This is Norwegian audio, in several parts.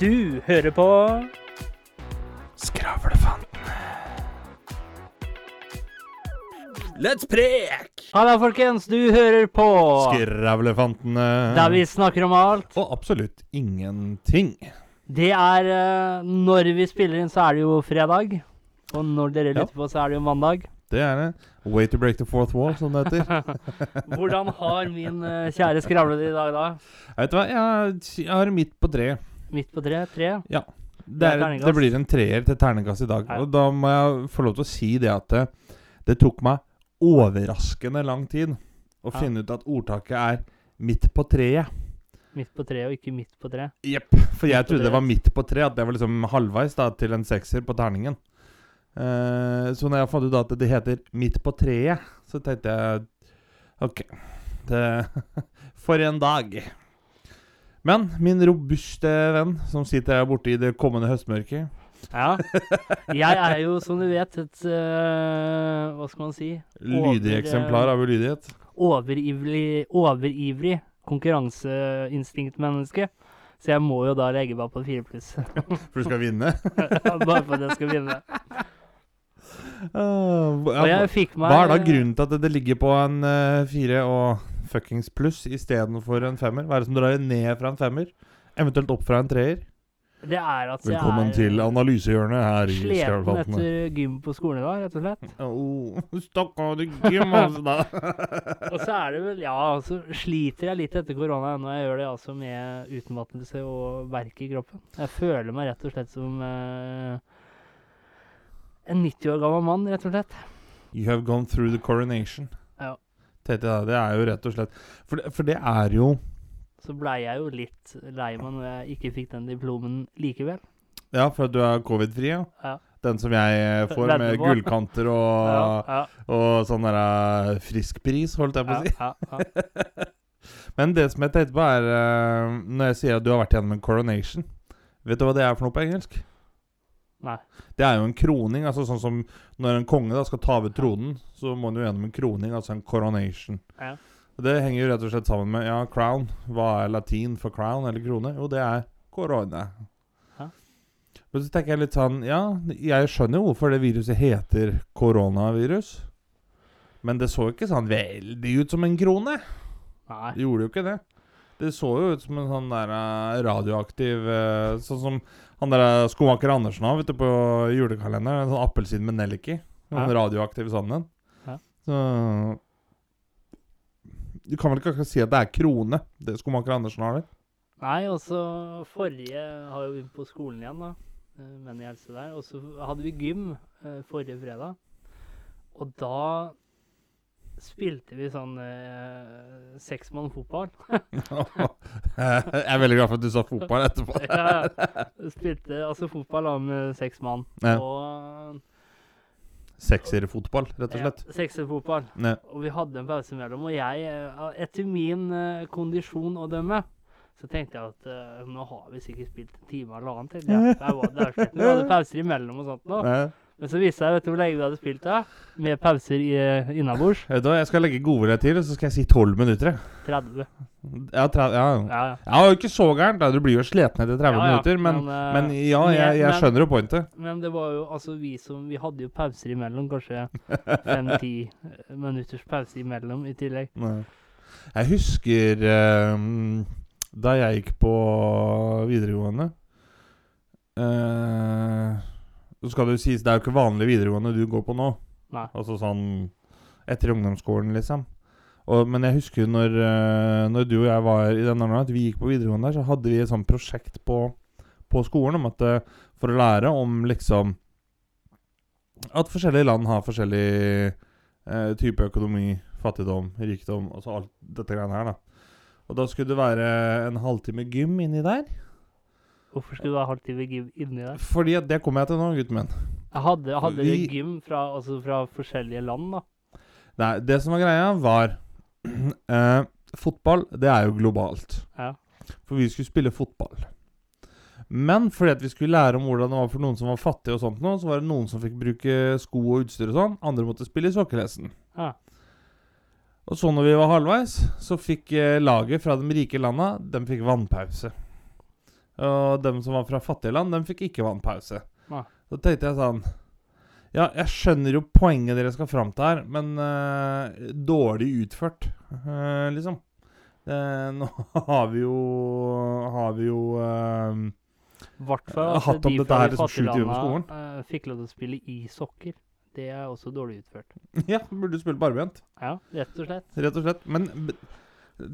Du hører på Skravlefantene. Let's prek! Halla, folkens. Du hører på Skravlefantene. Der vi snakker om alt. Og absolutt ingenting. Det er eh, Når vi spiller inn, så er det jo fredag. Og når dere Ja. lytter på, så er det jo mandag. Det er det. Way to break the fourth wall, som det heter. Hvordan har min eh, kjære skravle det i dag, da? Vet du hva, jeg, jeg har midt på treet. Midt på tre? Tre? Ja. Det er det blir en treer til terningkast i dag. Nei. Og da må jeg få lov til å si det at det, det tok meg overraskende lang tid å Ja. finne ut at ordtaket er midt på treet. Midt på treet og ikke midt på treet? Jepp. For jeg Midt trodde det var midt på treet, at det var liksom halvveis da, til en sekser på terningen. Eh, så når jeg fant ut at det heter midt på treet, så tenkte jeg OK. Det, for en dag. Men min robuste venn, som sitter her borte i det kommende høstmørket Ja. Jeg er jo, som du vet, et uh, Hva skal man si? Lydig eksemplar av ulydighet. Overivrig, overivrig konkurranseinstinktmenneske. Så jeg må jo da legge meg på fire pluss. For du skal vinne. Bare for at jeg skal vinne. Uh, fikk meg Hva er da grunnen til at det ligger på en uh, fire og fuckings pluss istedenfor en femmer? Hva er det som drar ned fra en femmer? Eventuelt opp fra en treer? Det er at Velkommen jeg til er analysehjørnet her i sliten etter gym på skolen i dag, rett og slett. Oh, Stakkar, du gym, altså, da. Og så er det vel Ja, så sliter jeg litt etter korona ennå. Jeg gjør det altså med utmattelse og verk i kroppen. Jeg føler meg rett og slett som eh, en 90 år gammel mann, rett og slett. You have gone through the coronation. Tenkte det er jo rett og slett For det, for det er jo Så blei jeg jo litt lei meg når jeg ikke fikk den diplomen likevel. Ja, for at du er covid-fri, ja. Ja. Den som jeg eh, får med gullkanter og, Ja, ja, og sånn der frisk friskpris, holdt jeg på å si. Men det som jeg tenkte på, er eh, Når jeg sier at du har vært gjennom en coronation Vet du hva det er for noe på engelsk? Nei. Det er jo en kroning. altså Sånn som når en konge da skal ta over tronen, så må han jo gjennom en kroning, altså en coronation. Ja. Det henger jo rett og slett sammen med ja, crown. Hva er latin for crown eller krone? Jo, det er korona. Ja. Og så tenker jeg litt sånn Ja, jeg skjønner jo hvorfor det viruset heter koronavirus. Men det så ikke sånn veldig ut som en krone. Nei. Det gjorde jo ikke det. Det så jo ut som en sånn der eh, radioaktiv eh, Sånn som han der eh, skomaker Andersen har vet du, på julekalenderen. En sånn appelsin med nellik i. En Ja. radioaktiv sånn. Ja. Så Du kan vel ikke si at det er krone, det skomaker Andersen har der? Nei, også forrige har jo begynt på skolen igjen, da. Menn i helse der. Og så hadde vi gym forrige fredag. Og da spilte vi sånn eh, seksmann fotball. jeg er veldig glad for at du sa fotball etterpå. ja, spilte altså fotball da med seks mann. Ja. Og Sekserfotball, rett og slett. Ja, sekserfotball. Ja. Og vi hadde en pause mellom. Og jeg, eh, etter min eh, kondisjon å dømme, så tenkte jeg at eh, nå har vi sikkert spilt en time eller annet. tenkte jeg. Jeg var, det er sliten. Vi hadde pauser imellom og sånt Da. Ja. Men så viste jeg vet du hvor lenge du hadde spilt da? Med pauser i, eh, innabords. Vet du hva, Jeg skal legge godvilje til, og så skal jeg si tolv minutter. jeg. 30. Ja, tre, ja. Ja, ja. Ja, det er jo ikke så gærent. da. Du blir jo sliten etter 30 Ja, ja, minutter. Men, men, men, eh, ja, jeg, jeg men- skjønner jo pointet. Men det var jo altså vi som Vi hadde jo pauser imellom, kanskje fem-ti minutters pause imellom i tillegg. Nei. Jeg husker ehm, da jeg gikk på videregående eh, Så skal det jo sies, det er jo ikke vanlig videregående du går på nå. Nei. Altså sånn etter ungdomsskolen, liksom. Og, men jeg husker når, eh, når du og jeg var i den alderen at vi gikk på videregående der, så hadde vi et sånt prosjekt på, på skolen om at eh, for å lære om liksom At forskjellige land har forskjellig eh, type økonomi, fattigdom, rikdom, altså alt dette greiene her, da. Og da skulle det være en halvtime gym inni der. Hvorfor skulle du ha halvtime gym inni der? Fordi det kommer jeg til nå, gutten min. Jeg hadde, hadde Vi- gym fra, altså fra forskjellige land, da? Nei, det som var greia, var eh, Fotball, det er jo globalt. Ja. For vi skulle spille fotball. Men fordi at vi skulle lære om hvordan det var for noen som var fattige, og sånt nå, så var det noen som fikk bruke sko og utstyr og sånn. Andre måtte spille i sokkelesten. Ja. Og så når vi var halvveis, så fikk eh, laget fra de rike landa De fikk vannpause. Og dem som var fra fattige land, dem fikk ikke vannpause. Så tenkte jeg sånn Ja, jeg skjønner jo poenget dere skal fram til her, men uh, dårlig utført, uh, liksom. Eh, nå har vi jo Har vi jo hvert fall at hatt om de dette her som sju timer på landa, eh, fikk lov til å spille i sokker. Det er også dårlig utført. Ja, burde spille barbent. Ja, rett og slett. Rett og slett. Men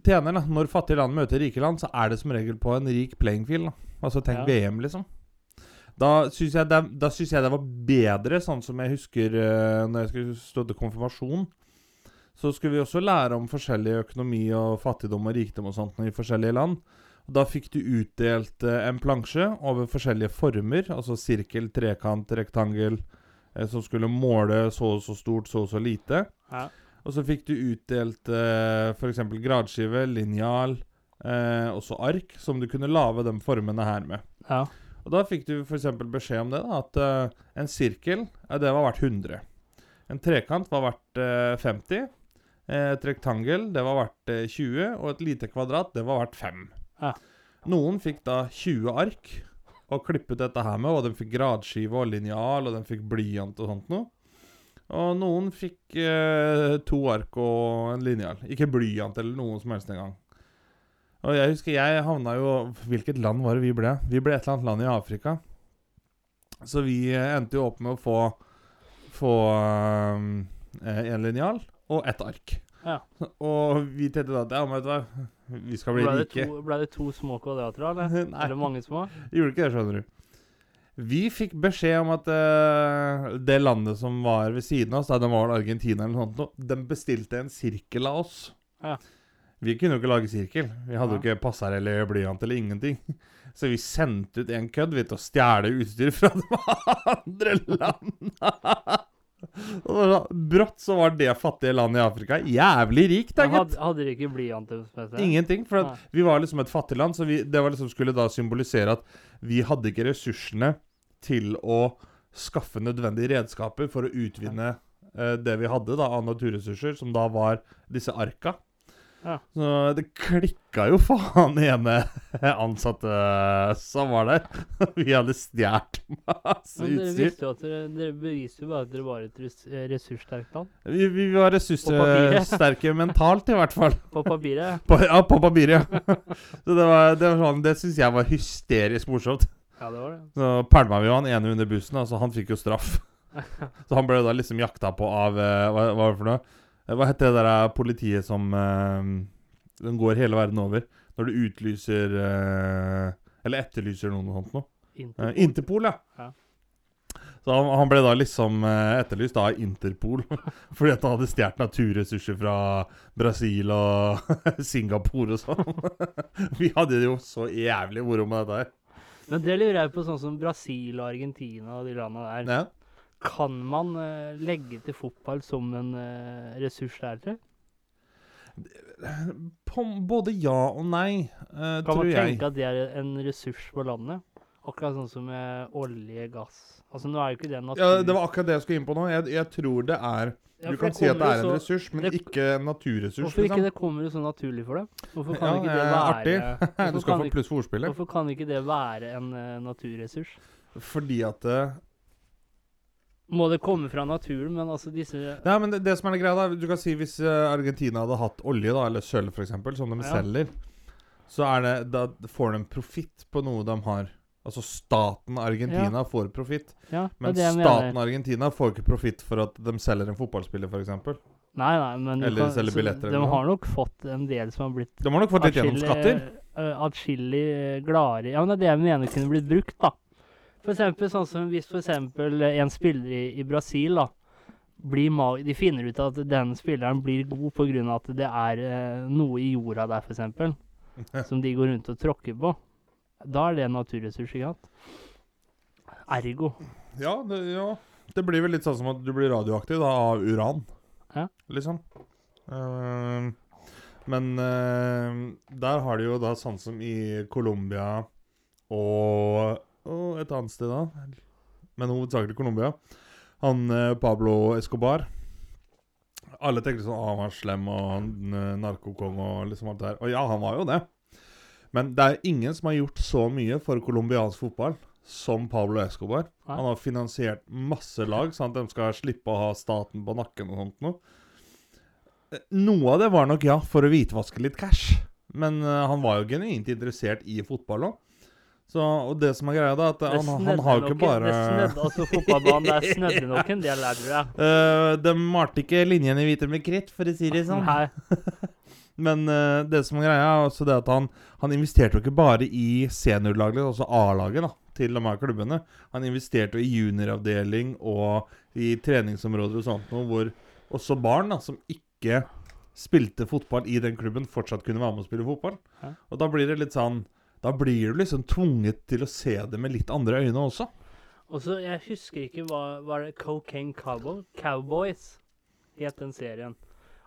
tjener, da. Når fattige land møter rike land, så er det som regel på en rik playing field. Da. Altså tenk Ja. VM, liksom. Da syns jeg, jeg det var bedre, sånn som jeg husker uh, når jeg skulle stå til konfirmasjon. Så skulle vi også lære om forskjellig økonomi og fattigdom og rikdom og sånt i forskjellige land. Og Da fikk du utdelt uh, en plansje over forskjellige former, altså sirkel, trekant, rektangel, uh, som skulle måle så og så stort, så og så lite. Ja. Og så fikk du utdelt eh, f.eks. gradskive, linjal, eh, også ark, som du kunne lage de formene her med. Ja. Og da fikk du f.eks. beskjed om det, da, at eh, en sirkel eh, det var verdt 100. En trekant var verdt eh, 50. Eh, Et rektangel det var verdt eh, 20, og et lite kvadrat det var verdt 5. Ja. Noen fikk da 20 ark og klippet dette her med, og de fikk gradskive og linjal, og de fikk blyant og sånt noe. Og noen fikk eh, to ark og en linjal. Ikke blyant eller noe som helst engang. Og jeg husker jeg havna jo Hvilket land var det vi ble? Vi ble et eller annet land i Afrika. Så vi eh, endte jo opp med å få Få eh, en linjal og ett ark. Ja. Og vi tenkte da at ja, men vet du hva, vi skal bli Ble rike. to, ble det to små kvadrater, eller? Nei. Eller mange små? Gjorde ikke det, skjønner du. Vi fikk beskjed om at uh, det landet som var ved siden av oss, da det var Argentina eller noe sånt, de bestilte en sirkel av oss. Ja. Vi kunne jo ikke lage sirkel. Vi hadde jo Ja. ikke passer eller blyant eller ingenting. Så vi sendte ut en kødd vi, til å stjele utstyr fra de andre landene. Brått så var det fattige landet i Afrika jævlig rikt, da, gitt. hadde, hadde dere ikke blyanter? Ingenting. For at vi var liksom et fattig land, så vi, det var liksom skulle da symbolisere at vi hadde ikke ressursene til å skaffe nødvendige redskaper for å utvinne eh, det vi hadde da av naturressurser, som da var disse arka. Ja. Så det klikka jo faen igjen ene ansatte som var der. Vi hadde stjålet masse Men dere utstyr. visste jo at dere, dere beviste jo bare at dere var et res eh, ressurssterkt land. Vi, vi var ressurssterke mentalt, i hvert fall. På papiret. På, ja, på papiret, ja. Så det var, det var sånn Det syns jeg var hysterisk morsomt. Ja, det var det. Så pælma vi jo han ene under bussen, altså han fikk jo straff. Så han ble da liksom jakta på av eh, Hva, hva var det for noe? Eh, Hva heter det der eh, politiet som uh, Den går hele verden over. Når du utlyser uh, Eller etterlyser noen og sånt noe. Interpol. Uh, Interpol, ja. Ja. Så han, han ble da liksom etterlyst av Interpol. fordi at han hadde stjålet naturressurser fra Brasil og Singapore og sånn. Vi hadde det jo så jævlig moro med dette her. Men det lurer jeg på, sånn som Brasil og Argentina og de landene der. Ja. Kan man uh, legge til fotball som en uh, ressurs der, tror jeg? På, både ja og nei, tror jeg. Kan man tenke at det er en ressurs for landet? Akkurat sånn som med olje, gass. Altså Nå er jo ikke det naturlig. Ja, Det var akkurat det jeg skulle inn på nå. Jeg, jeg tror det er Ja, Du kan si at det er en ressurs, men det- ikke en naturressurs. Hvorfor ikke liksom. det kommer jo så naturlig for deg? Hvorfor kan Ja, ikke det være artig. Du skal få pluss for ordspillet. Hvorfor kan ikke det være en uh, naturressurs? Fordi at uh, Må det komme fra naturen, men altså disse Nei, men det, det som er det greia, da Du kan si hvis eh, Argentina hadde hatt olje, da, eller sølv f.eks., som de Ja. selger, så er det Da får de profitt på noe de har. Altså staten Argentina får profitt, Ja, men staten. Argentina får ikke profitt for at de selger en fotballspiller, f.eks. Nei, nei, men Eller kan, selger billetter eller de noe. har nok fått en del som har blitt De har nok fått litt gjennom skatter. eh, Atskillig eh, gladere Ja, men det er det jeg mener kunne blitt brukt, da. For eksempel sånn som hvis for eksempel eh, en spiller i, i Brasil, da De finner ut at den spilleren blir god av at det er eh, noe i jorda der, eksempel, som de går rundt og tråkker på. Da er det en naturressurs, ikke sant? Ergo. Ja det, ja, det blir vel litt sånn som at du blir radioaktiv da, av uran. Ja. Liksom. Uh, men uh, der har de jo da sånn som i Colombia og, og et annet sted, da. Men hovedsakelig Colombia. Han eh, Pablo Escobar. Alle tenker sånn ah, han var slem og han, eh, narkokong og liksom alt det her. Og ja, han var jo det. Men det er ingen som har gjort så mye for colombiansk fotball som Pablo Escobar. Nei. Han har finansiert masse lag, sånn at de skal slippe å ha staten på nakken og sånt noe. Eh, Noe av det var nok, ja, for å hvitvaske litt cash. Men uh, han var jo genuint interessert i fotball òg. Og det som er greia, da, at han, han har jo ikke bare Det snødde altså fotballbanen der snødde nok en del der, tror jeg. Uh, De malte ikke linjene hvite med kritt, for å si det sånn. Nei. Men uh, det som er greia, er også det at han, han investerte jo ikke bare i seniorlaget, altså A-laget, da, til de her klubbene. Han investerte jo i junioravdeling og i treningsområder og sånt noe, hvor også barn da, som ikke spilte fotball i den klubben, fortsatt kunne være med å spille fotball. Hæ? Og da blir det litt sånn Da blir du liksom tvunget til å se det med litt andre øyne også. Og så, Jeg husker ikke hva Var det Cocaine Cowboy? Cowboys het den serien.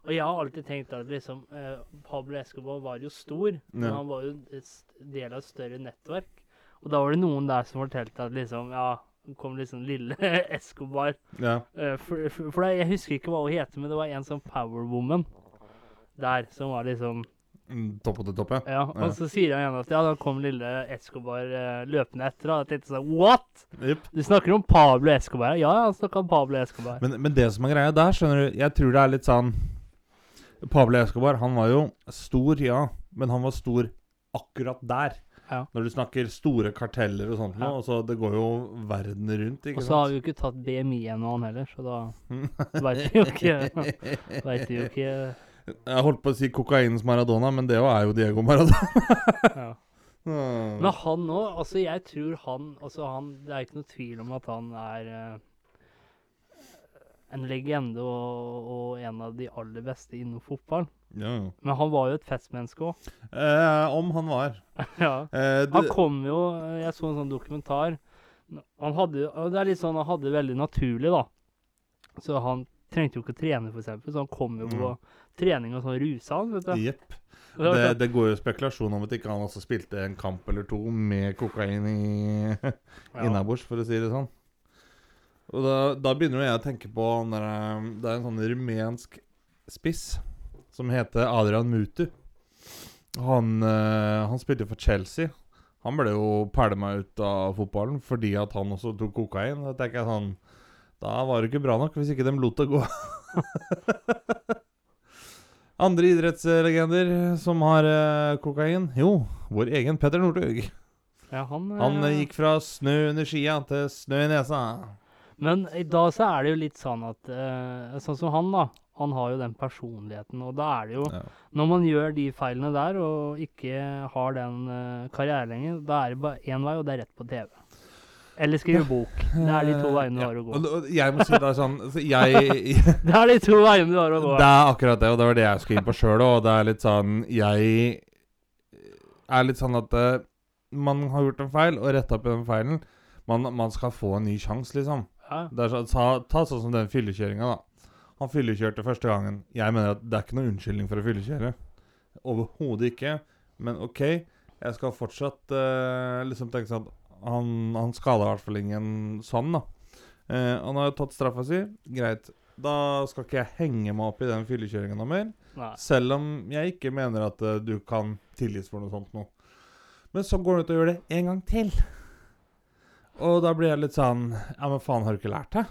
Og jeg har alltid tenkt at liksom eh, Pablo Escobar var jo stor, men Ja. han var jo en del av et større nettverk. Og da var det noen der som fortalte at liksom Ja, det kom liksom lille Escobar Ja. Eh, for, for, for det, Jeg husker ikke hva hun heter, men det var en sånn powerwoman der som var liksom Topp Topp til topp, ja. Ja, Ja. og så sier han igjen at ja, da kom lille Escobar eh, løpende etter. Og jeg tenkte sånn What?! Yep. Du snakker om Pablo Escobar? Ja, han snakka om Pablo Escobar. Men, men det som er greia der, skjønner du Jeg tror det er litt sånn Pablo Escobar, han var jo stor, ja, men han var stor akkurat der. Ja. Når du snakker store karteller og sånt Ja. nå, så det går jo verden rundt, ikke Og så har vi jo ikke tatt BMI ennå, han heller, så da veit vi jo ikke vet vi jo ikke Jeg holdt på å si kokainens Maradona, men det er jo Diego Maradona. ja. Men han òg, altså jeg tror han Altså han Det er ikke noe tvil om at han er eh, en legende og, og en av de aller beste innen fotball. ja, ja. Men han var jo et festmenneske òg. Eh, om han var. ja. Eh, Han kom jo Jeg så en sånn dokumentar. Han hadde Det er litt sånn han hadde det veldig naturlig, da. Så han trengte jo ikke å trene, eksempel, så han kom jo på trening og sånn rusa han, vet du. Yep. Det Det, sånn- går jo spekulasjon om at ikke han også spilte en kamp eller to med kokain i innabords, for å si det sånn. Og da, da begynner jeg å tenke på der, um, Det er en sånn rumensk spiss som heter Adrian Mutu. Han, eh, han spilte for Chelsea. Han ble jo pælma ut av fotballen fordi at han også tok kokain. Da tenker jeg sånn Da var det ikke bra nok hvis ikke de lot det gå. Andre idrettslegender som har eh, kokain? Jo, vår egen Petter Northug. ja, han, Han eh, gikk fra snø under skia til snø i nesa. Men i dag så er det jo litt sånn at eh, Sånn som han, da. Han har jo den personligheten, og da er det jo Ja. Når man gjør de feilene der og ikke har den uh, karrieren lenger, da er det bare én vei, og det er rett på TV. Eller skrive bok. Det er de to veiene du har å gå. Og, og jeg må si det er sånn så jeg, Det er de to veiene du har å gå. Det er akkurat det, og det var det jeg skulle inn på sjøl òg. Det er litt sånn Jeg er litt sånn at eh, man har gjort en feil, og retta opp i den feilen. Man, man skal få en ny sjanse, liksom. Ja. Det er så, ta, ta sånn som den fyllekjøringa, da. Han fyllekjørte første gangen. Jeg mener at det er ikke noen unnskyldning for å fyllekjøre. Overhodet ikke. Men OK, jeg skal fortsatt uh, liksom tenke sånn at han, han skada i hvert fall ingen sånn, da. Uh, han har jo tatt straffa si. Greit. Da skal ikke jeg henge meg opp i den fyllekjøringa noe mer. Nei. Selv om jeg ikke mener at uh, du kan tilgis for noe sånt noe. Men så går han ut og gjør det en gang til. Og da blir jeg litt sånn Ja, men faen, har du ikke lært det?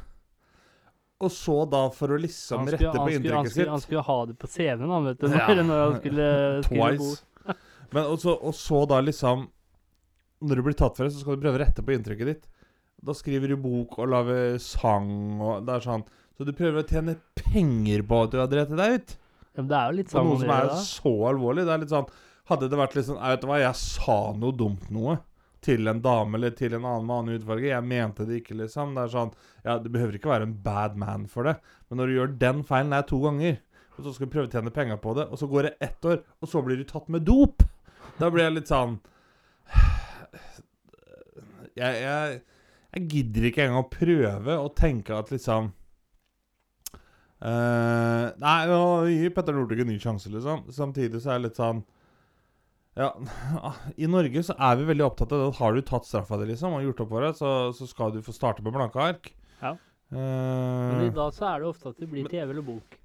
Og så da, for å liksom skulle, rette på han, skulle, han, inntrykket skulle, han skulle ha det på CV-en, han, vet du. Ja. Når, han skulle. Twice. Men også, og så da liksom Når du blir tatt for det, så skal du prøve å rette på inntrykket ditt. Da skriver du bok og lager sang og det er sånn Så du prøver å tjene penger på at du har drept deg ut. Ja, men det er jo litt sånn noe som er da. så alvorlig. Det er litt sånn Hadde det vært litt sånn Vet vet hva, jeg sa noe dumt noe til en dame eller til en annen med annen hudfarge. Jeg mente det ikke, liksom. Det er sånn Ja, du behøver ikke være en bad man for det, men når du gjør den feilen der to ganger, og så skal du prøve å tjene penger på det, og så går det ett år, og så blir du tatt med dop, da blir jeg litt sånn jeg, jeg, jeg gidder ikke engang å prøve å tenke at liksom uh, Nei, nå gir Petter Northug en ny sjanse, liksom. Samtidig så er jeg litt sånn Ja, i Norge så er vi veldig opptatt av det. at Har du tatt straffa di, liksom, og gjort opp for det, så, så skal du få starte på blanke ark. Ja. Uh, Men i dag så er det ofte at det blir TV eller bok.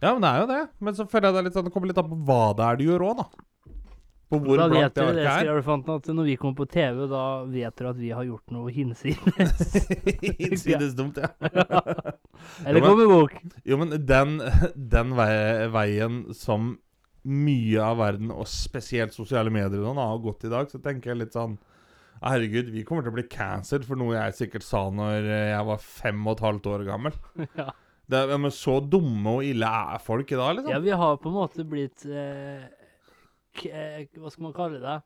ja, men det er jo det. Men så føler jeg det er litt sånn Det kommer litt an på hva det er du gjør òg, da. På hvor da vet blankt det dere det, arket er? Skreelefanten, at når vi kommer på TV, da vet dere at vi har gjort noe hinsides. hinsides dumt, ja. Eller Ja, men- kommer bok. Jo, men den, den veien som mye av verden, og spesielt sosiale medier, sånn, har gått i dag, så tenker jeg litt sånn Herregud, vi kommer til å bli cancelled for noe jeg sikkert sa når jeg var fem og et halvt år gammel. Ja. Det, er- men så dumme og ille er folk i dag, liksom. ja, vi har på en måte blitt eh, eh, Hva skal man kalle det?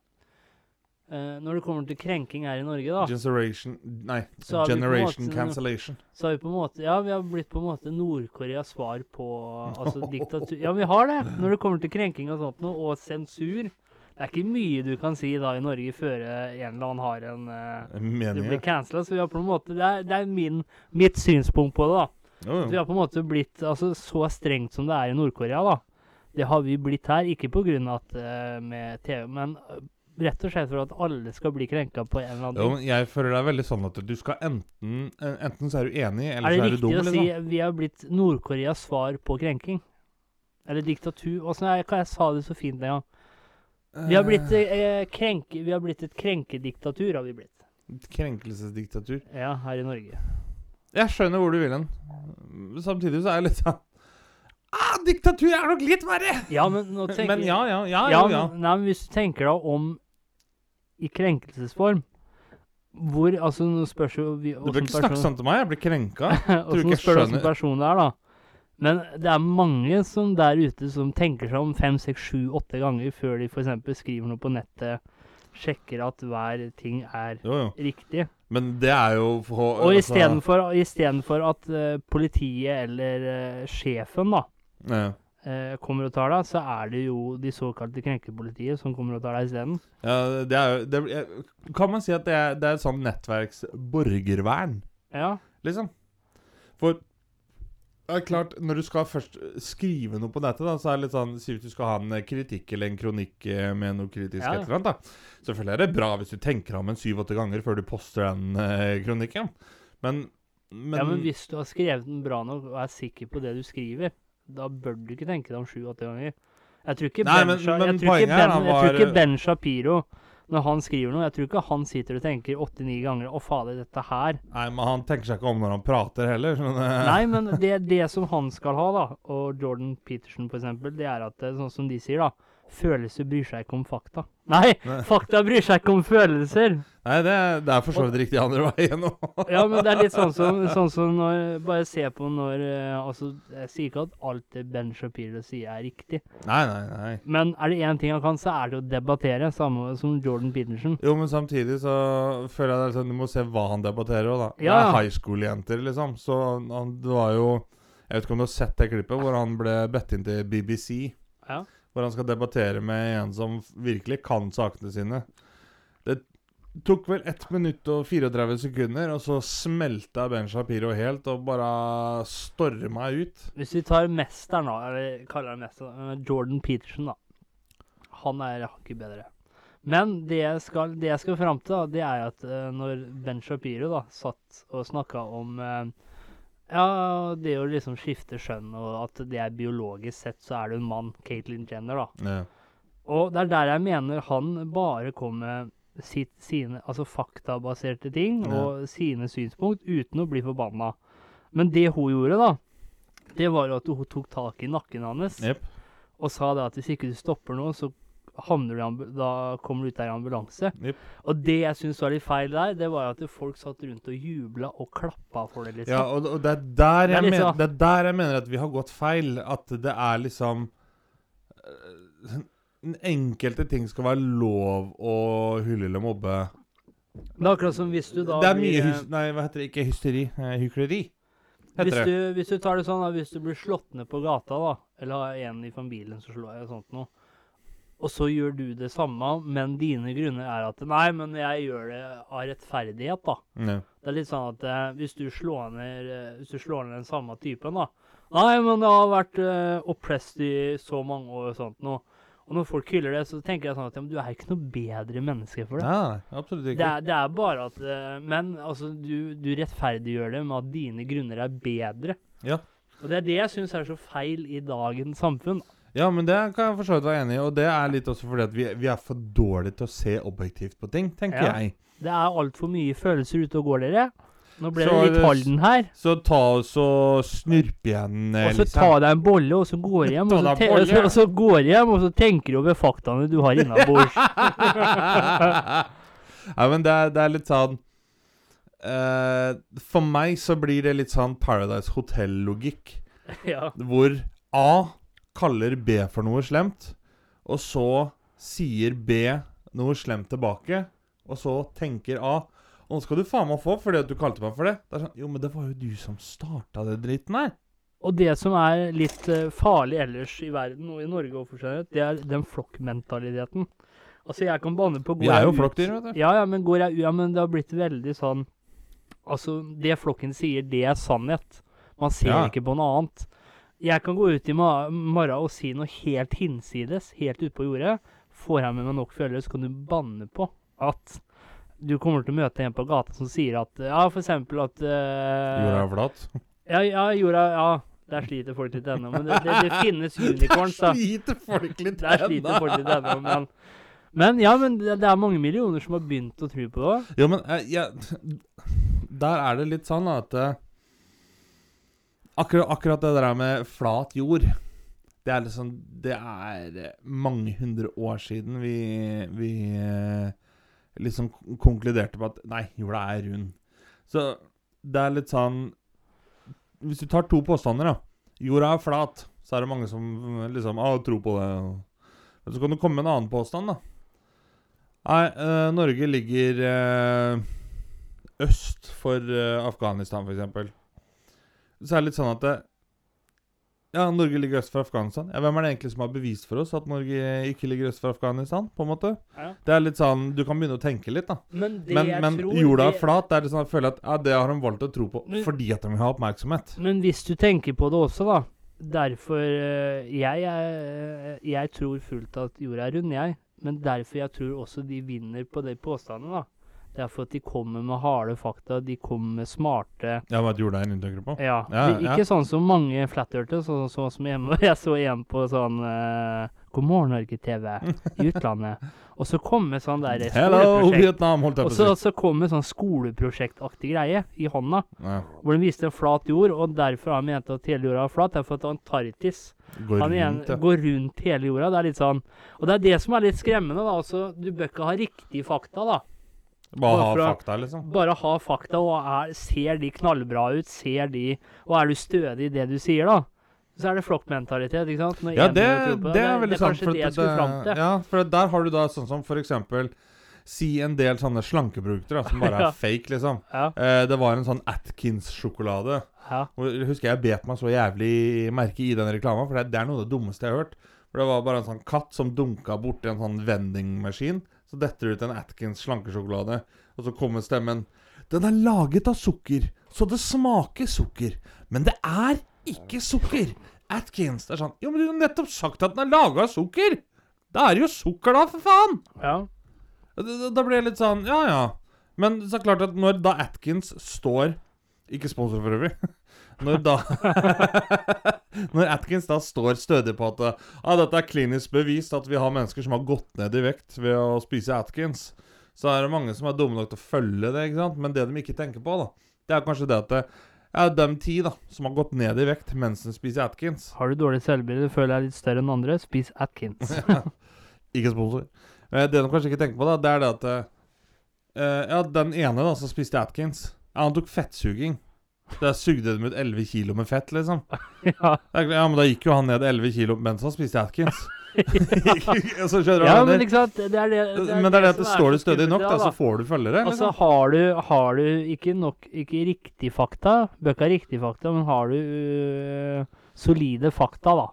Eh, når det kommer til krenking her i Norge, da, Generation Nei, på generation måte- cancellation. så har vi på en måte Ja, vi har blitt på en måte Nord-Koreas svar på altså diktatur Ja, vi har det! Når det kommer til krenking og sånt noe, og sensur. Det er ikke mye du kan si da i Norge før eh, en eller annen har en eh, Du blir cancela, så vi har på en måte Det er, det er min, mitt synspunkt på det, da. Oh. Vi har på en måte blitt altså, så strengt som det er i Nord-Korea, da. Det har vi blitt her, ikke pga. at uh, med TV, men uh, rett og slett for at alle skal bli krenka på en eller annen Jo, men jeg føler det er veldig sånn at du skal enten eh, Enten så er du enig, eller Er det dum. er det riktig å si Liksom. vi har blitt Nord-Koreas svar på krenking? Eller diktatur? Åssen er hva jeg sa det så fint den gang? Vi har blitt, eh, krenke, vi har blitt et krenkediktatur, har vi blitt. Krenkelsesdiktatur. Ja, her i Norge. Jeg skjønner hvor du vil hen. Samtidig så er jeg litt sånn Ah, diktatur er nok litt verre! Ja, men nå tenker Men ja, ja, ja. Ja, ja. men- Nei, men hvis du tenker deg om i krenkelsesform Hvor Altså, nå spørs jo vi, Du bør ikke snakke sånn til meg. Jeg blir krenka. Og ikke jeg skjønner. person det er, da. Men det er mange som der ute som tenker seg om fem, seks, sju, åtte ganger før de f.eks. skriver noe på nettet, sjekker at hver ting er Jo, jo. riktig. Men det er jo for, Og altså- istedenfor for at uh, politiet eller uh, sjefen da ja. Eh, kommer og tar deg, så er det jo de såkalte krenkepolitiet som kommer og tar deg isteden. ja, det er jo det, Kan man si at det er, det er et sånn nettverksborgervern? Ja. liksom? For det er klart, når du skal først skrive noe på nettet, da, så er det litt sånn Si hvis du skal ha en kritikk eller en kronikk eh, med noe kritisk Ja. et eller annet, da. Selvfølgelig er det bra hvis du tenker om en syv-åtte ganger før du poster den eh, kronikken. Men, men, ja, men hvis du har skrevet den bra nok og er sikker på det du skriver, da bør du ikke tenke deg om sju-åtte ganger. Jeg tror ikke, Nei, ben, men- men jeg tror ikke, ben, var... jeg tror ikke Ben Shapiro, når han skriver noe, jeg tror ikke han sitter og tenker åtte-ni ganger 'Å, fader, dette her'. Nei, men han tenker seg ikke om når han prater heller. Sånn, eh, Nei, men det, det som han skal ha, da, og Jordan Peterson eksempel, det er at sånn som de sier, da Følelser bryr seg ikke om fakta. Nei, Nei. fakta bryr seg ikke om følelser! Nei, det, er- er for så vidt riktig andre veien òg. Ja, men det er litt sånn som, sånn som når Bare se på når eh, Altså, jeg sier ikke at alt det Ben Shapiro sier, er riktig. Nei, nei, nei. Men er det én ting han kan, så er det å debattere, samme som Jordan Peterson. Jo, men samtidig så føler jeg det er sånn, du må se hva han debatterer òg, da. Ja, Det er high school-jenter, liksom. Så han, det var jo Jeg vet ikke om du har sett det klippet hvor han ble bedt inn til BBC. Ja. Hvor han skal debattere med en som virkelig kan sakene sine. Det tok vel 1 minutt og 34 sekunder, og så smelta Ben Shapiro helt og bare storma ut. Hvis vi tar mesteren, da, eller kaller han mesteren, Jordan Peterson, da. Han er hakket bedre. Men det jeg skal, det skal fram til, da, det er at eh, når Ben Shapiro da, satt og snakka om eh, ja, det å liksom skifte skjønn, og at det er biologisk sett, så er det en mann, Caitlyn Jenner, da. Ja. Og det er der jeg mener han bare kom med sitt, sine altså faktabaserte ting Ja. og sine synspunkt uten å bli forbanna. Men det hun gjorde, da, det var jo at hun tok tak i nakken hans yep. og sa det at hvis ikke du stopper nå, så da kommer du ut der i ambulanse. Yep. Og det jeg syns var litt feil der, det var at folk satt rundt og jubla og klappa for det, liksom. Ja, og, og det, er der Det er jeg litt men, sånn- det er der jeg mener at vi har gått feil. At det er liksom øh, Enkelte ting skal være lov å hylle eller mobbe. Det er akkurat som hvis du da det er mye eh, hys Nei, hva heter det? Ikke hysteri. eh, Hykleri. Hvis du, hvis du tar det sånn, da, hvis du blir slått ned på gata, da, eller har en i familien som slår deg, og sånt noe, og så gjør du det samme, men dine grunner er at Nei, men jeg gjør det av rettferdighet, da. Ja. Det er litt sånn at eh, hvis du slår ned eh, Hvis du slår ned den samme typen, da Nei, men det har vært eh, oppressed i så mange år og sånt noe. Og når folk hyller det, så tenker jeg sånn at ja, du er ikke noe bedre menneske for det. Nei, absolutt Det ikke. er, det er bare at eh, Men altså, du, du rettferdiggjør det med at dine grunner er bedre. Ja. Og det er det jeg syns er så feil i dagens samfunn. Ja, men det kan jeg for så vidt være enig i. Og det er litt også fordi at vi, vi er for dårlige til å se objektivt på ting, tenker Ja. jeg. Det er altfor mye følelser ute og går, dere. Nå ble Så det litt det- Halden her. Så ta og og snurp igjen, eh, Og så liksom. ta deg en bolle, og så går hjem. Ta Og så, deg te en bolle. og så, og så går hjem, og så tenker du over faktaene du har innabords. ja, men det er, det er litt sånn eh, For meg så blir det litt sånn Paradise Hotel-logikk. ja. Hvor A kaller B for noe slemt, og så sier B noe slemt tilbake, og så tenker A og nå skal du faen meg få fordi at du kalte meg for det. Det er sånn, Jo, men det var jo du som starta det dritten her. Og det som er litt eh, farlig ellers i verden, og i Norge for seg, det er den flokkmentaliteten. Altså, jeg kan banne på Vi er jo flokkdyr, vet du. Ja, ja, men går jeg ut Ja, men det har blitt veldig sånn Altså, det flokken sier, det er sannhet. Man ser Ja. ikke på noe annet. Jeg kan gå ut i morgen og si noe helt hinsides, helt ute på jordet. Får jeg med meg nok følgere, så kan du banne på at du kommer til å møte en på gata som sier at Ja, for eksempel at uh, Jorda er flat. Ja, ja, jorda Ja, der sliter folk litt ennå. Men det, det, det finnes unicorns, da. Der sliter folk litt Der sliter folk litt ennå, men Men ja, men det, er mange millioner som har begynt å tro på det Ja, Jo, men jeg, jeg, Der er det litt sånn at eh, akkurat, akkurat det der med flat jord Det er liksom Det er mange hundre år siden vi, vi eh, liksom konkluderte på at Nei, jorda er rund. Så det er litt sånn Hvis du tar to påstander, da. Jorda er flat. Så er det mange som liksom Å, tror på det. Men så kan du komme med en annen påstand, da. Nei, øh, Norge ligger øh, øst for øh, Afghanistan, f.eks. Så er det litt sånn at det, Ja, Norge ligger øst for Afghanistan. Ja, Hvem er det egentlig som har bevist for oss at Norge ikke ligger øst for Afghanistan? på en måte? Ja. Det er litt sånn, Du kan begynne å tenke litt, da. Men Men, men jorda er flat. Det er litt sånn, jeg føler at ja, det har de valgt å tro på Men- fordi at de vil ha oppmerksomhet. Men hvis du tenker på det også, da. Derfor jeg, jeg, er- jeg tror fullt at jorda er rund, jeg. Men derfor jeg tror også de vinner på de påstandene, da. Det er for at de kommer med harde fakta. De kommer med smarte Ja, er en rund, tenker du på? Ja. Ja, de, ja. ikke sånn som mange flat-eartere, sånn sånn som hjemme. Jeg så en på sånn uh, God morgen, Norge-TV i utlandet. Og så kommer sånn der Hello, skoleprosjekt. Vietnam, holdt jeg Og på så, å si. så kommer sånn skoleprosjektaktig greie i hånda, Ja, hvor den viste en flat jord, og derfor har han ment at hele jorda er flat. Det er for at Antarktis går han igjen, rundt, ja. går rundt hele jorda. Det er litt sånn Og det er det som er litt skremmende, da. Altså, du bør ikke ha riktige fakta, da. Bare ha fakta, liksom. Bare ha fakta, og er, ser de knallbra ut? Ser de Og er du stødig i det du sier, da? Så er det flokkmentalitet, ikke sant? Når Ja, det, det, det er veldig det sant. for det det, til. Ja, for der har du da sånn som for eksempel Si en del sånne slankeprodukter da, som bare er Ja. fake, liksom. Ja, Eh, det var en sånn Atkins-sjokolade. ja. Og husker jeg bet meg så jævlig merke i den reklama, for det, det er noe av det dummeste jeg har hørt. For Det var bare en sånn katt som dunka borti en sånn vendingmaskin. Så detter det ut en Atkins slankesjokolade, og så kommer stemmen Den er laget av sukker, så det smaker sukker. Men det er ikke sukker. Atkins. Det er sånn Jo, men du har nettopp sagt at den er laga av sukker! Da er det jo sukker, da, for faen! ja. Da, da- blir jeg litt sånn Ja, ja. Men så er det klart at når da Atkins står Ikke sponsor for øvrig. Når da Når Atkins da står stødig på at ah, dette er klinisk bevist at vi har mennesker som har gått ned i vekt ved å spise Atkins, så er det mange som er dumme nok til å følge det. ikke sant? Men det de ikke tenker på, da, det er kanskje det at det er de ti da, som har gått ned i vekt mens de spiser Atkins. Har du dårlig selvbilde, føler jeg er litt større enn andre, spis Atkins. Ikke sponsor. Eh, Det de kanskje ikke tenker på, da, det er det at eh, Ja, den ene da som spiste Atkins, ja, han tok fettsuging. Der sugde de ut 11 kilo med fett, liksom. ja. Ja, Men da gikk jo han ned 11 kilo mens han spiste Atkins. så skjønner du ja, men ikke sant? Det er det, Men det er det at det står du stødig nok, da, så får du følgere. Altså, Liksom. har du, har du ikke nok Ikke riktig fakta, bøkka riktig fakta, men har du øh, solide fakta, da.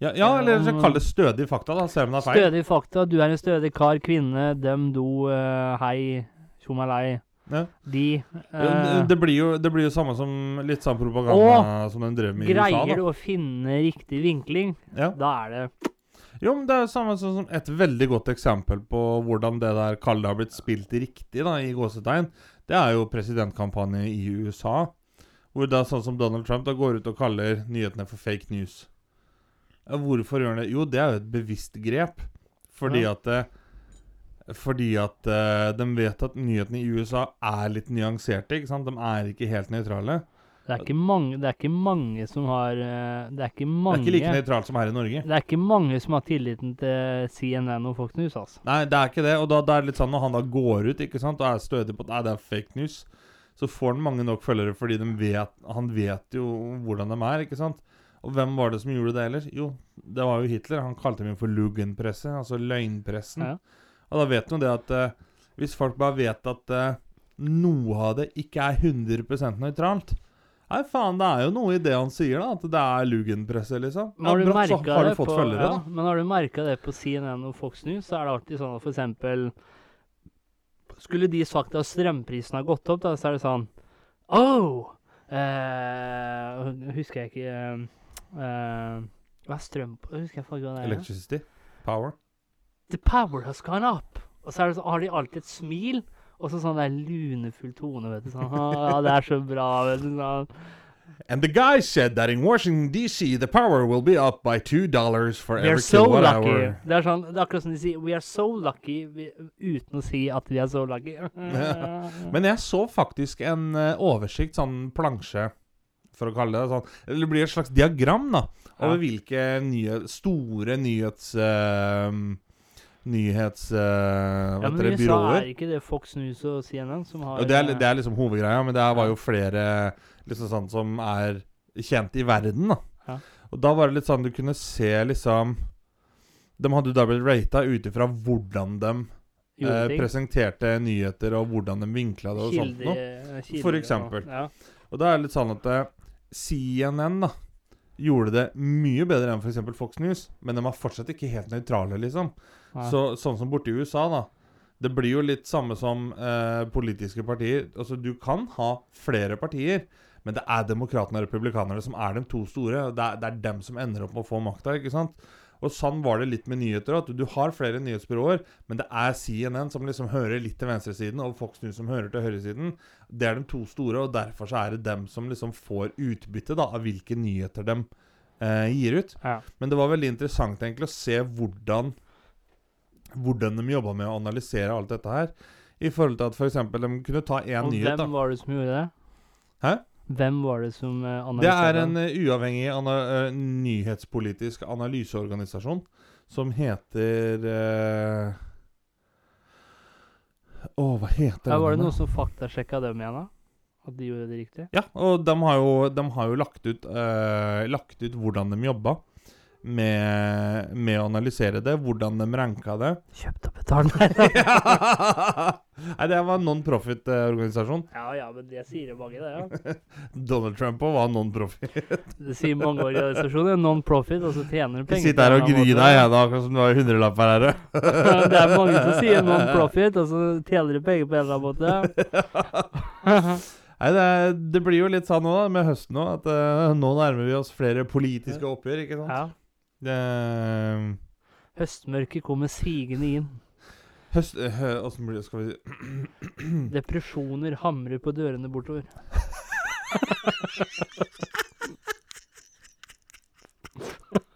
Ja, ja, eller så kall det stødig fakta, da, selv om det er feil. Stødig fakta. Du er en stødig kar, kvinne, dem, do, øh, hei, tjomalei. Ja. De øh, det- Det blir jo det blir jo samme som litt samme propaganda som den drev med i USA. Greier du å finne riktig vinkling, Ja. da er det Jo, men det er jo samme som et veldig godt eksempel på hvordan det der kallet har blitt spilt riktig, da, i gåsetegn. Det er jo presidentkampanje i USA. Hvor da sånn som Donald Trump da går ut og kaller nyhetene for fake news. Hvorfor gjør han det? Jo, det er jo et bevisst grep. Fordi Ja. at eh, Fordi at uh, de vet at nyhetene i USA er litt nyanserte. ikke sant? De er ikke helt nøytrale. Det er mange, det er ikke mange som har eh, Det er ikke Det er ikke like nøytralt som her i Norge. Det er ikke mange som har tilliten til CNN og Fox News, altså. Nei, det er ikke det. Og da, det er det litt sånn når han da går ut ikke sant, og er stødig på at det er fake news, så får han mange nok følgere fordi de vet, han vet jo hvordan de er. ikke sant? Og hvem var det som gjorde det ellers? Jo, det var jo Hitler. Han kalte dem jo for Lugenpresse, altså løgnpressen. Ja. Og da vet du det at uh, hvis folk bare vet at uh, noe av det ikke er 100 nøytralt Nei, faen, det er jo noe i det han sier, da. At det er Lugenpresse, liksom. Men har du brått så har du fått på, følgere, ja, da. Men har du merka det på CNN og Fox News, så er det alltid sånn at for eksempel Skulle de sagt at strømprisen har gått opp, da, så er det sånn Oh! Eh, husker jeg ikke eh, eh, Hva er strøm på Husker jeg faen hva det er. Electricity. Power. The power has gone up! Og så, det så har de alltid et smil, og så sånn der lunefull tone, vet du. Sånn, ja, det er så bra, vet du. Sånn. And the guy said that in Washington D.C. the power will be up by two dollars for We every so kilowatt lucky. hour. Det er, sånn, det er akkurat som de sier We are so lucky uten å si at vi er so lucky. Men jeg så faktisk en eh, oversikt, sånn plansje, for å kalle det sånn. Eller det blir et slags diagram, da, over Ja. hvilke nye, store nyhets... eh, nyhets... uh, ja, men? USA Byråer. er ikke det Fox News og CNN som har det, er, eh, det er liksom hovedgreia, men det var jo flere liksom sånn som er kjent i verden, da. Ja. Og da var det litt sånn du kunne se liksom De hadde jo da blitt rata ut ifra hvordan de eh, presenterte nyheter, og hvordan de vinkla det og sånt noe. kilder For eksempel. Ja. Og da er det litt sånn at eh, CNN da gjorde det mye bedre enn f.eks. Fox News, men de var fortsatt ikke helt nøytrale, liksom. Ja. Så, sånn som borte i USA, da. Det blir jo litt samme som eh, politiske partier. Altså, du kan ha flere partier, men det er demokratene og republikanerne som er de to store. Det er, det er dem som ender opp med å få makta, ikke sant? Og sånn var det litt med nyheter. At du har flere nyhetsbyråer, men det er CNN som liksom hører litt til venstresiden, og Fox News som hører til høyresiden. Det er de to store, og derfor så er det dem som liksom får utbytte da, av hvilke nyheter de eh, gir ut. Ja. Men det var veldig interessant egentlig å se hvordan Hvordan de jobba med å analysere alt dette her. I forhold til at f.eks. de kunne ta én Og hvem var det som gjorde det? Hæ? Hvem var det som analyserte? Det er en uh, uavhengig ana uh, nyhetspolitisk analyseorganisasjon som heter uh, oh, hva heter ja, Var det noen som faktasjekka dem igjen, da? At de gjorde det riktig? Ja, og de har jo, de har jo lagt, ut, eh, lagt ut hvordan de jobba med, med å analysere det, hvordan de ranka det. Kjøpt og betalt meg. Nei, det var en non-profit-organisasjon. ja ja, men det sier mange, det. ja. Donald Trump òg var non-profit. Det sier mange organisasjoner. Non-profit, og så tjener du penger. sitter her og på deg, jeg, da, akkurat som det var hundrelapper her. det er mange som sier non-profit, og så tjener du penger på en eller annen måte. Nei, det, er- det blir jo litt sånn nå da, med høsten nå, at uh, nå nærmer vi oss flere politiske oppgjør, ikke sant? Ja. Det, Høstmørket kommer sigende inn. høst... eh, Åssen blir det, skal vi si Depresjoner hamrer på dørene bortover.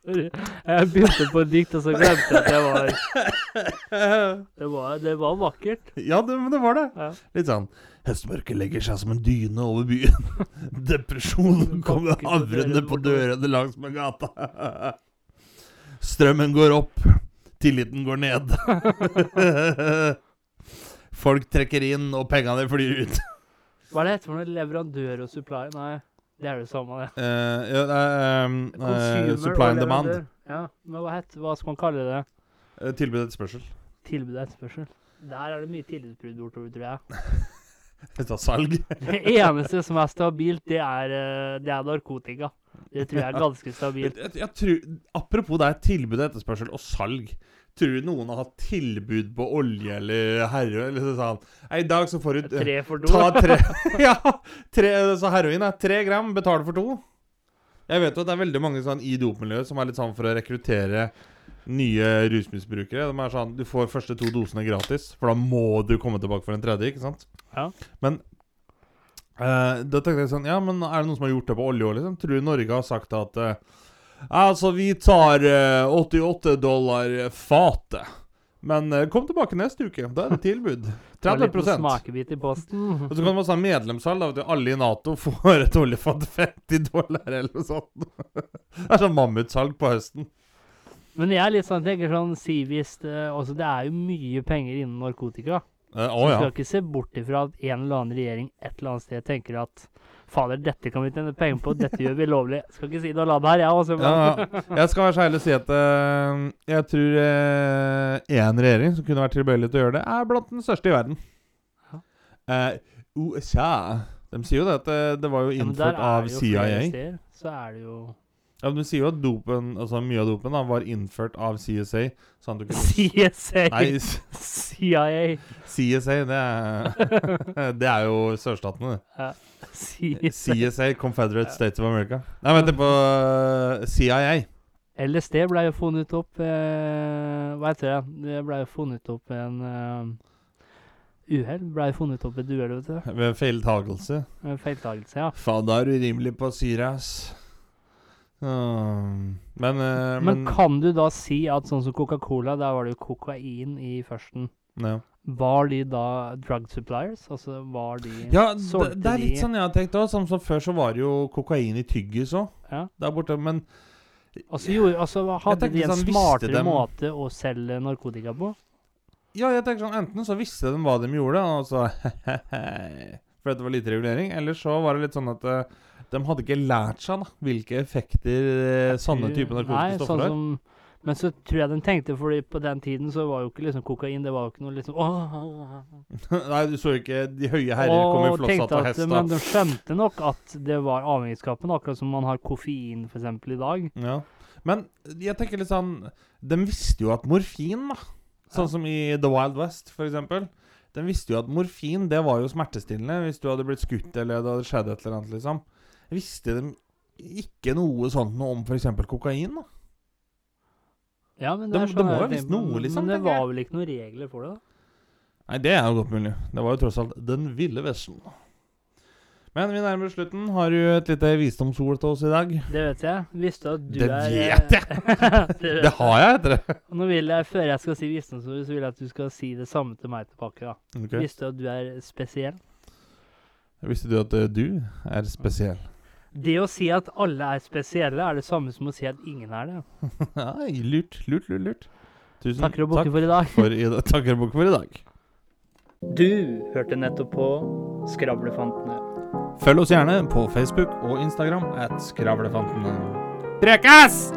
Jeg begynte på dikt, og så glemte jeg at jeg var Det var, det var vakkert. Ja, det, men det var det. Ja. Litt sånn Høstmørket legger seg som en dyne over byen. Depresjonen kommer havrende på dørene langs med gata. Strømmen går opp, tilliten går ned. Folk trekker inn, og pengene flyr ut. Hva er det heter for noe? Leverandør og supply? Nei, det er det samme, det. Uh, ja, det er um, uh, supply and demand. Ja, men hva, het, hva skal man kalle det? Uh, tilbud og etterspørsel. Tilbud og etterspørsel. Der er det mye tillitsbrudd bortover, tror jeg. Dette er salg. Det eneste som er stabilt, det er, det er narkotika. Det tror jeg er ganske stabilt. Jeg, jeg tror, apropos det er tilbud og etterspørsel og salg. Tror du noen har hatt tilbud på olje eller heroin? Eller sånn Nei, I dag så får du Tre for to. Ta tre Ja! Tre, så heroin er tre gram, betaler for to. Jeg vet jo at det er veldig mange sånn i dopmiljøet som er litt sånn for å rekruttere nye rusmisbrukere. De er sånn Du får første to dosene gratis, for da må du komme tilbake for en tredje, ikke sant? Ja. Men Uh, da tenkte jeg sånn Ja, men er det noen som har gjort det på olje òg, liksom? Tror du Norge har sagt at eh, Altså, vi tar eh, 88 dollar fatet. Men eh, kom tilbake neste uke. Da er det tilbud. Ta en 30 liten smakebit i posten. Og så kan man ha medlemssalg. at alle i Nato får et oljefat 50 dollar eller noe sånt. Det er sånn mammutsalg på høsten. Men jeg er litt sånn, tenker sånn, Sivist hvis det, altså er jo mye penger innen narkotika. Eh, Å Så du ja. skal ikke se bort ifra at en eller annen regjering et eller annet sted tenker at fader, dette kan vi tjene penger på, dette gjør vi lovlig. Skal ikke si noe det her, jeg også. ja. Ja. Jeg skal være så ærlig å si at uh, jeg tror én regjering som kunne vært tilbøyelig til å gjøre det, er blant den største i verden. Ja. Eh, USA De sier jo det at det, var jo Ja, innført ja, av jo CIA. steder, Så er det jo Ja, men De sier jo at dopen, altså mye av dopen da, var innført av CSA. Sånn du kunne CSA. Nei, CIA. CSA, det er Det er jo sørstatene, det. CSA. CSA, Confederate States of America. Nei, vent på uh, CIA. LSD ble jo funnet opp eh, Hva heter det? Det ble jo funnet opp en uh, Uhell ble funnet opp ved et uhell, vet du. Ved feiltagelse. En feiltagelse, ja. Faen, da er du rimelig på syre, ass. Um, men, eh, Men kan du da si at sånn som Coca-Cola, der var det jo kokain i førsten. ja. Var de da drug suppliers? Altså var de Ja, det, det er litt sånn jeg har tenkt òg. Som, som før så var det jo kokain i tyggis òg, Ja. der borte. Men Altså, jo, altså hadde de en sånn, smartere dem- måte å selge narkotika på? ja, jeg tenker sånn enten så visste de hva de gjorde, og så For det var lite regulering. Eller så var det litt sånn at eh, de hadde ikke lært seg da hvilke effekter eh, sånne typer narkotiske stoffer sånn har. som Men så tror jeg de tenkte, fordi på den tiden så var jo ikke liksom kokain Det var jo ikke noe liksom åh, Nei, du så ikke de høye herrer komme i Og at. Men de skjønte nok at det var avhengighetsskapen, akkurat som man har koffein eksempel i dag. Ja. Men jeg tenker litt sånn De visste jo at morfin, da Sånn som i The Wild West, eksempel. De visste jo at morfin det var jo smertestillende hvis du hadde blitt skutt eller det hadde skjedd et eller annet. liksom Visste de ikke noe sånt noe om f.eks. kokain? da Ja, men det, det de sånn må jo visst noe, liksom, Men det var vel ikke noen regler for det? da? Nei, det er jo godt mulig. Det var jo tross alt Den ville vesten. Men vi nærmer oss slutten. Har du et lite visdomsord til oss i dag? Det vet jeg. Visste at du Det er vet jeg! det vet Det har jeg, heter det. Og Nå vil jeg, Før jeg skal si visdomsord, så vil jeg at du skal si det samme til meg tilbake. da. Okay. Visste du at du er spesiell? Visste du at eh, du er spesiell? Det å si at alle er spesielle, er det samme som å si at ingen er det. Nei, lurt, lurt, lurt. lurt. Tusen Takker og bukker for i dag. for i. Takker og bukker for i dag. Du hørte nettopp på Skravlefantene. Følg oss gjerne på Facebook og Instagram at Skravlefantene. Prekas!